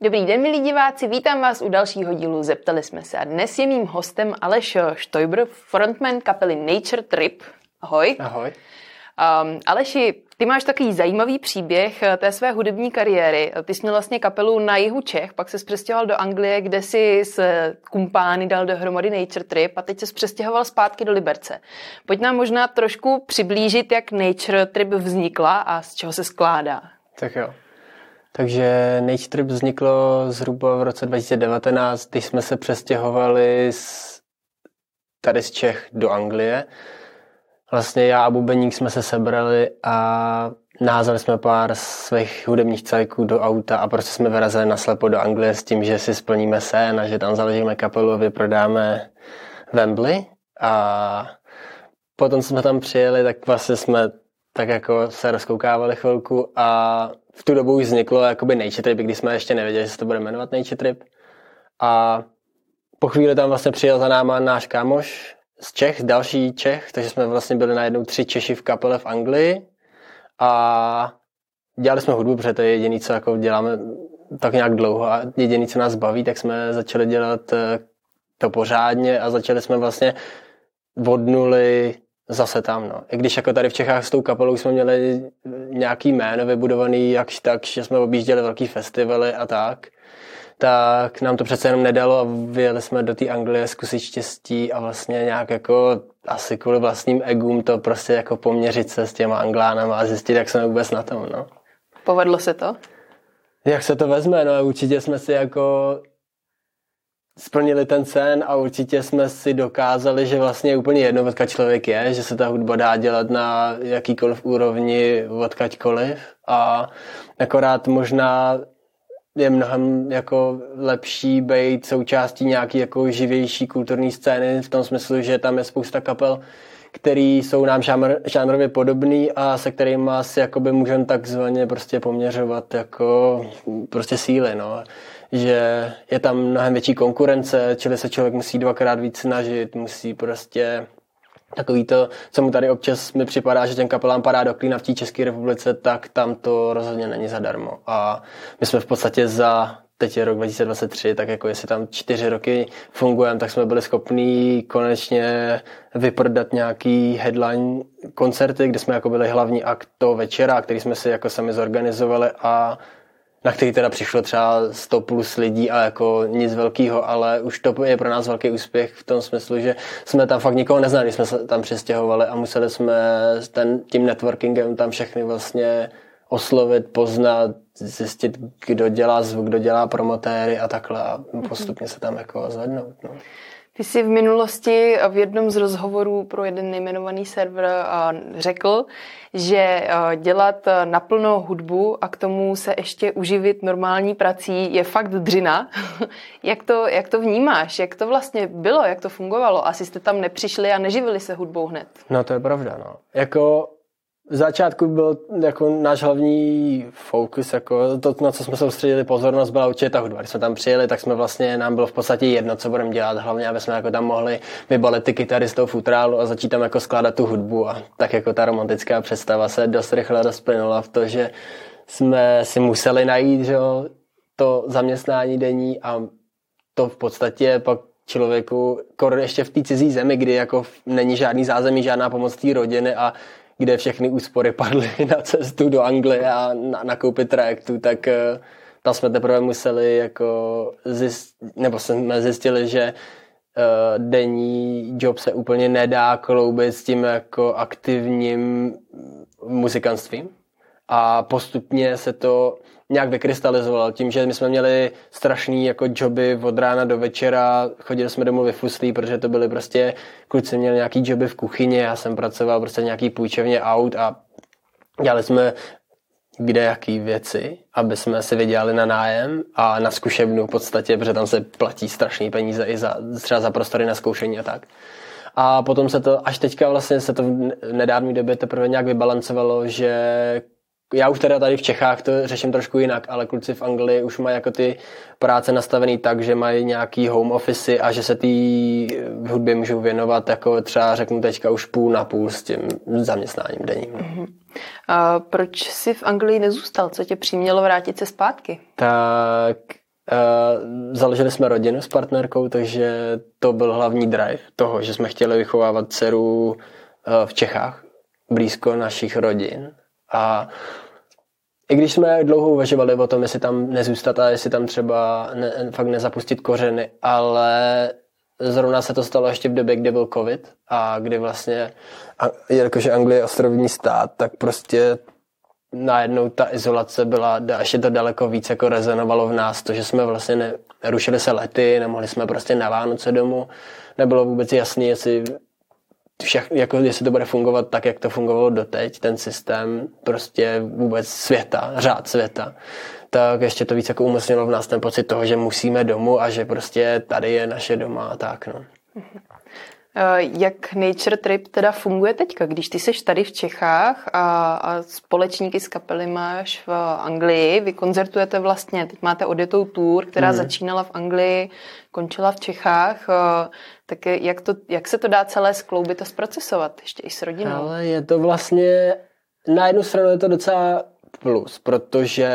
Dobrý den, milí diváci, vítám vás u dalšího dílu Zeptali jsme se a dnes je mým hostem Aleš Štojbr, frontman kapely Nature Trip. Ahoj. Ahoj. Um, Aleši, ty máš takový zajímavý příběh eh, té své hudební kariéry. Ty jsi měl vlastně kapelu na jihu Čech, pak se přestěhoval do Anglie, kde si s kumpány dal dohromady Nature Trip a teď se přestěhoval zpátky do Liberce. Pojď nám možná trošku přiblížit, jak Nature Trip vznikla a z čeho se skládá. Tak jo. Takže Nature Trip vzniklo zhruba v roce 2019, když jsme se přestěhovali z, tady z Čech do Anglie. Vlastně já a Bubeník jsme se sebrali a názvali jsme pár svých hudebních cajků do auta a prostě jsme vyrazili naslepo do Anglie s tím, že si splníme sen a že tam založíme kapelu a vyprodáme Wembley. A potom jsme tam přijeli, tak vlastně jsme tak jako se rozkoukávali chvilku a v tu dobu už vzniklo jakoby Nature Trip, když jsme ještě nevěděli, že se to bude jmenovat Nature Trip. A po chvíli tam vlastně přijel za náma náš kámoš z Čech, další Čech, takže jsme vlastně byli najednou tři Češi v kapele v Anglii a dělali jsme hudbu, protože to je jediné, co jako děláme tak nějak dlouho a jediné, co nás baví, tak jsme začali dělat eh, to pořádně a začali jsme vlastně od nuly zase tam, no. I když jako tady v Čechách s tou kapelou jsme měli nějaký jméno vybudovaný, jakž tak, že jsme objížděli velký festivaly a tak, tak nám to přece jenom nedalo a vyjeli jsme do té Anglie zkusit štěstí a vlastně nějak jako asi kvůli vlastním egům to prostě jako poměřit se s těma Anglánama a zjistit, jak jsme vůbec na tom, no. Povedlo se to? Jak se to vezme, no určitě jsme si jako splnili ten sen a určitě jsme si dokázali, že vlastně úplně jedno, odkaď člověk je, že se ta hudba dá dělat na jakýkoliv úrovni, odkaďkoliv. A akorát možná je mnohem jako lepší být součástí nějaký jako živější kulturní scény v tom smyslu, že tam je spousta kapel, který jsou nám žánr, žánrově podobný a se kterými asi jakoby můžeme takzvaně prostě poměřovat jako prostě síly, no že je tam mnohem větší konkurence, čili se člověk musí dvakrát víc snažit, musí prostě takový to, co mu tady občas mi připadá, že těm kapelám padá do klína v té České republice, tak tam to rozhodně není zadarmo. A my jsme v podstatě za teď je rok 2023, tak jako jestli tam čtyři roky fungujeme, tak jsme byli schopní konečně vyprodat nějaký headline koncerty, kde jsme jako byli hlavní akt toho večera, který jsme si jako sami zorganizovali a na který teda přišlo třeba 100 plus lidí a jako nic velkého, ale už to je pro nás velký úspěch v tom smyslu, že jsme tam fakt nikoho neznali, jsme se tam přestěhovali a museli jsme ten, tím networkingem tam všechny vlastně oslovit, poznat, zjistit, kdo dělá zvuk, kdo dělá promotéry a takhle a postupně se tam jako zvednout. No. Ty jsi v minulosti v jednom z rozhovorů pro jeden nejmenovaný server řekl, že dělat naplno hudbu a k tomu se ještě uživit normální prací je fakt dřina. jak, to, jak to vnímáš? Jak to vlastně bylo? Jak to fungovalo? Asi jste tam nepřišli a neživili se hudbou hned. No to je pravda. No. Jako v začátku byl jako náš hlavní fokus, jako to, na co jsme soustředili pozornost, byla určitě ta hudba. Když jsme tam přijeli, tak jsme vlastně, nám bylo v podstatě jedno, co budeme dělat, hlavně, aby jsme jako tam mohli vybalit ty kytary z toho futrálu a začít tam jako skládat tu hudbu a tak jako ta romantická představa se dost rychle rozplynula v to, že jsme si museli najít, že jo, to zaměstnání denní a to v podstatě pak člověku, ještě v té cizí zemi, kdy jako není žádný zázemí, žádná pomoc té rodiny a kde všechny úspory padly na cestu do Anglie a na, nakoupit trajektu, tak eh, tam jsme teprve museli jako zjist, nebo jsme zjistili, že uh, denní job se úplně nedá kloubit s tím jako aktivním muzikantstvím a postupně se to nějak vykrystalizoval. Tím, že my jsme měli strašný jako joby od rána do večera, chodili jsme domů vyfuslí, protože to byly prostě, kluci měli nějaký joby v kuchyni, já jsem pracoval prostě nějaký půjčevně aut a dělali jsme kde jaký věci, aby jsme si vydělali na nájem a na zkušebnu v podstatě, protože tam se platí strašný peníze i za, třeba za prostory na zkoušení a tak. A potom se to, až teďka vlastně se to v nedávné době teprve nějak vybalancovalo, že já už teda tady v Čechách to řeším trošku jinak, ale kluci v Anglii už mají jako ty práce nastavený tak, že mají nějaký home office a že se té hudbě můžou věnovat jako třeba řeknu teďka už půl na půl s tím zaměstnáním denním. Mm-hmm. A proč jsi v Anglii nezůstal? Co tě přimělo vrátit se zpátky? Tak založili jsme rodinu s partnerkou, takže to byl hlavní drive toho, že jsme chtěli vychovávat dceru v Čechách, blízko našich rodin. A i když jsme dlouho uvažovali o tom, jestli tam nezůstat a jestli tam třeba ne, fakt nezapustit kořeny, ale zrovna se to stalo ještě v době, kdy byl covid a kdy vlastně, jakože Anglie je ostrovní stát, tak prostě najednou ta izolace byla, ještě to daleko víc jako rezonovalo v nás, to, že jsme vlastně ne, rušili se lety, nemohli jsme prostě na Vánoce domů, nebylo vůbec jasné, jestli všech, jako jestli to bude fungovat tak, jak to fungovalo doteď, ten systém prostě vůbec světa, řád světa, tak ještě to víc jako umocnilo v nás ten pocit toho, že musíme domů a že prostě tady je naše doma a tak, no. Jak Nature Trip teda funguje teďka, když ty seš tady v Čechách a, a společníky z kapely máš v Anglii, vy koncertujete vlastně, teď máte odjetou tour, která hmm. začínala v Anglii, končila v Čechách, tak jak, to, jak se to dá celé skloubit a zprocesovat, ještě i s rodinou? Ale je to vlastně, na jednu stranu je to docela plus, protože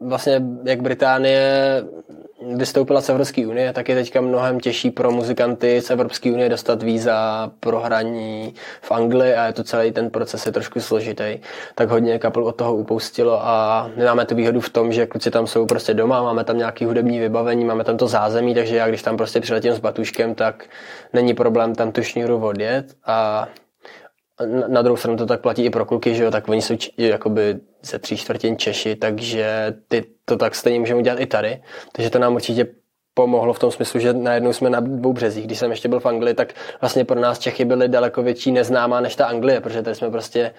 vlastně jak Británie vystoupila z Evropské unie, tak je teďka mnohem těžší pro muzikanty z Evropské unie dostat víza pro hraní v Anglii a je to celý ten proces je trošku složitý. Tak hodně kapel od toho upustilo a my máme tu výhodu v tom, že kluci tam jsou prostě doma, máme tam nějaký hudební vybavení, máme tam to zázemí, takže já když tam prostě přiletím s batuškem, tak není problém tam tu šňůru odjet a na druhou stranu to tak platí i pro kluky, že jo, tak oni jsou či, jakoby ze tří čtvrtin Češi, takže ty to tak stejně můžeme udělat i tady. Takže to nám určitě pomohlo v tom smyslu, že najednou jsme na dvou březích. Když jsem ještě byl v Anglii, tak vlastně pro nás Čechy byly daleko větší neznámá než ta Anglie, protože tady jsme prostě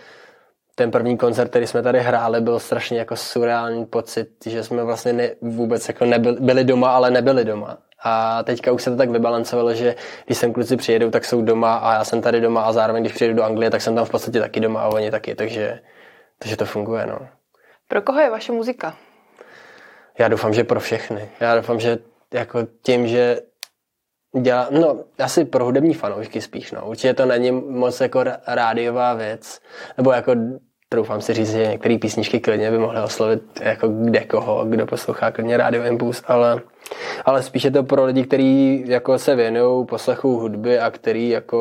ten první koncert, který jsme tady hráli, byl strašně jako surreální pocit, že jsme vlastně ne, vůbec jako nebyli, byli doma, ale nebyli doma. A teďka už se to tak vybalancovalo, že když sem kluci přijedou, tak jsou doma a já jsem tady doma a zároveň, když přijedu do Anglie, tak jsem tam v podstatě taky doma a oni taky, takže, takže to funguje. No. Pro koho je vaše muzika? Já doufám, že pro všechny. Já doufám, že jako tím, že dělá, no asi pro hudební fanoušky spíš, no. Určitě to není moc jako rádiová věc, nebo jako troufám si říct, že některé písničky klidně by mohly oslovit jako kde koho, kdo poslouchá klidně Radio Impuls, ale, ale spíš je to pro lidi, kteří jako se věnují poslechu hudby a který jako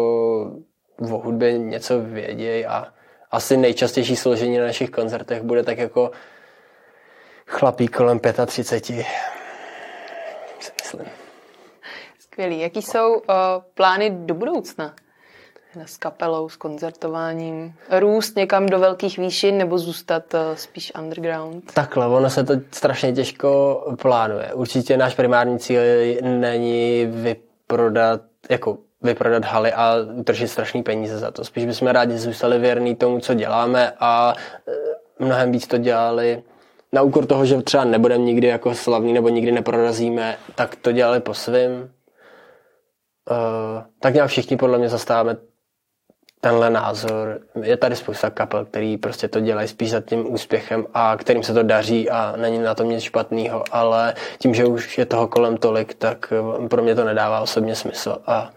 o hudbě něco vědějí a asi nejčastější složení na našich koncertech bude tak jako chlapí kolem 35. Si myslím. Skvělý. Jaký jsou uh, plány do budoucna? S kapelou, s koncertováním? Růst někam do velkých výšin nebo zůstat uh, spíš underground? Takhle, ono se to strašně těžko plánuje. Určitě náš primární cíl není vyprodat, jako vyprodat haly a utržit strašný peníze za to. Spíš bychom rádi zůstali věrní tomu, co děláme a eh, mnohem víc to dělali na úkor toho, že třeba nebudeme nikdy jako slavní nebo nikdy neprorazíme, tak to dělali po svým. Uh, tak nějak všichni podle mě zastáváme tenhle názor. Je tady spousta kapel, který prostě to dělají spíš za tím úspěchem a kterým se to daří a není na tom nic špatného, ale tím, že už je toho kolem tolik, tak pro mě to nedává osobně smysl a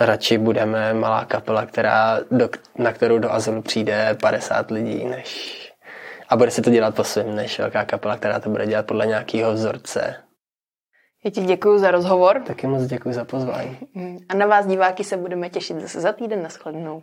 radši budeme malá kapela, která do, na kterou do Azylu přijde 50 lidí, než a bude si to dělat po svým, než velká kapela, která to bude dělat podle nějakého vzorce. Já ti děkuji za rozhovor. Taky moc děkuji za pozvání. A na vás diváky se budeme těšit zase za týden. na shledanou.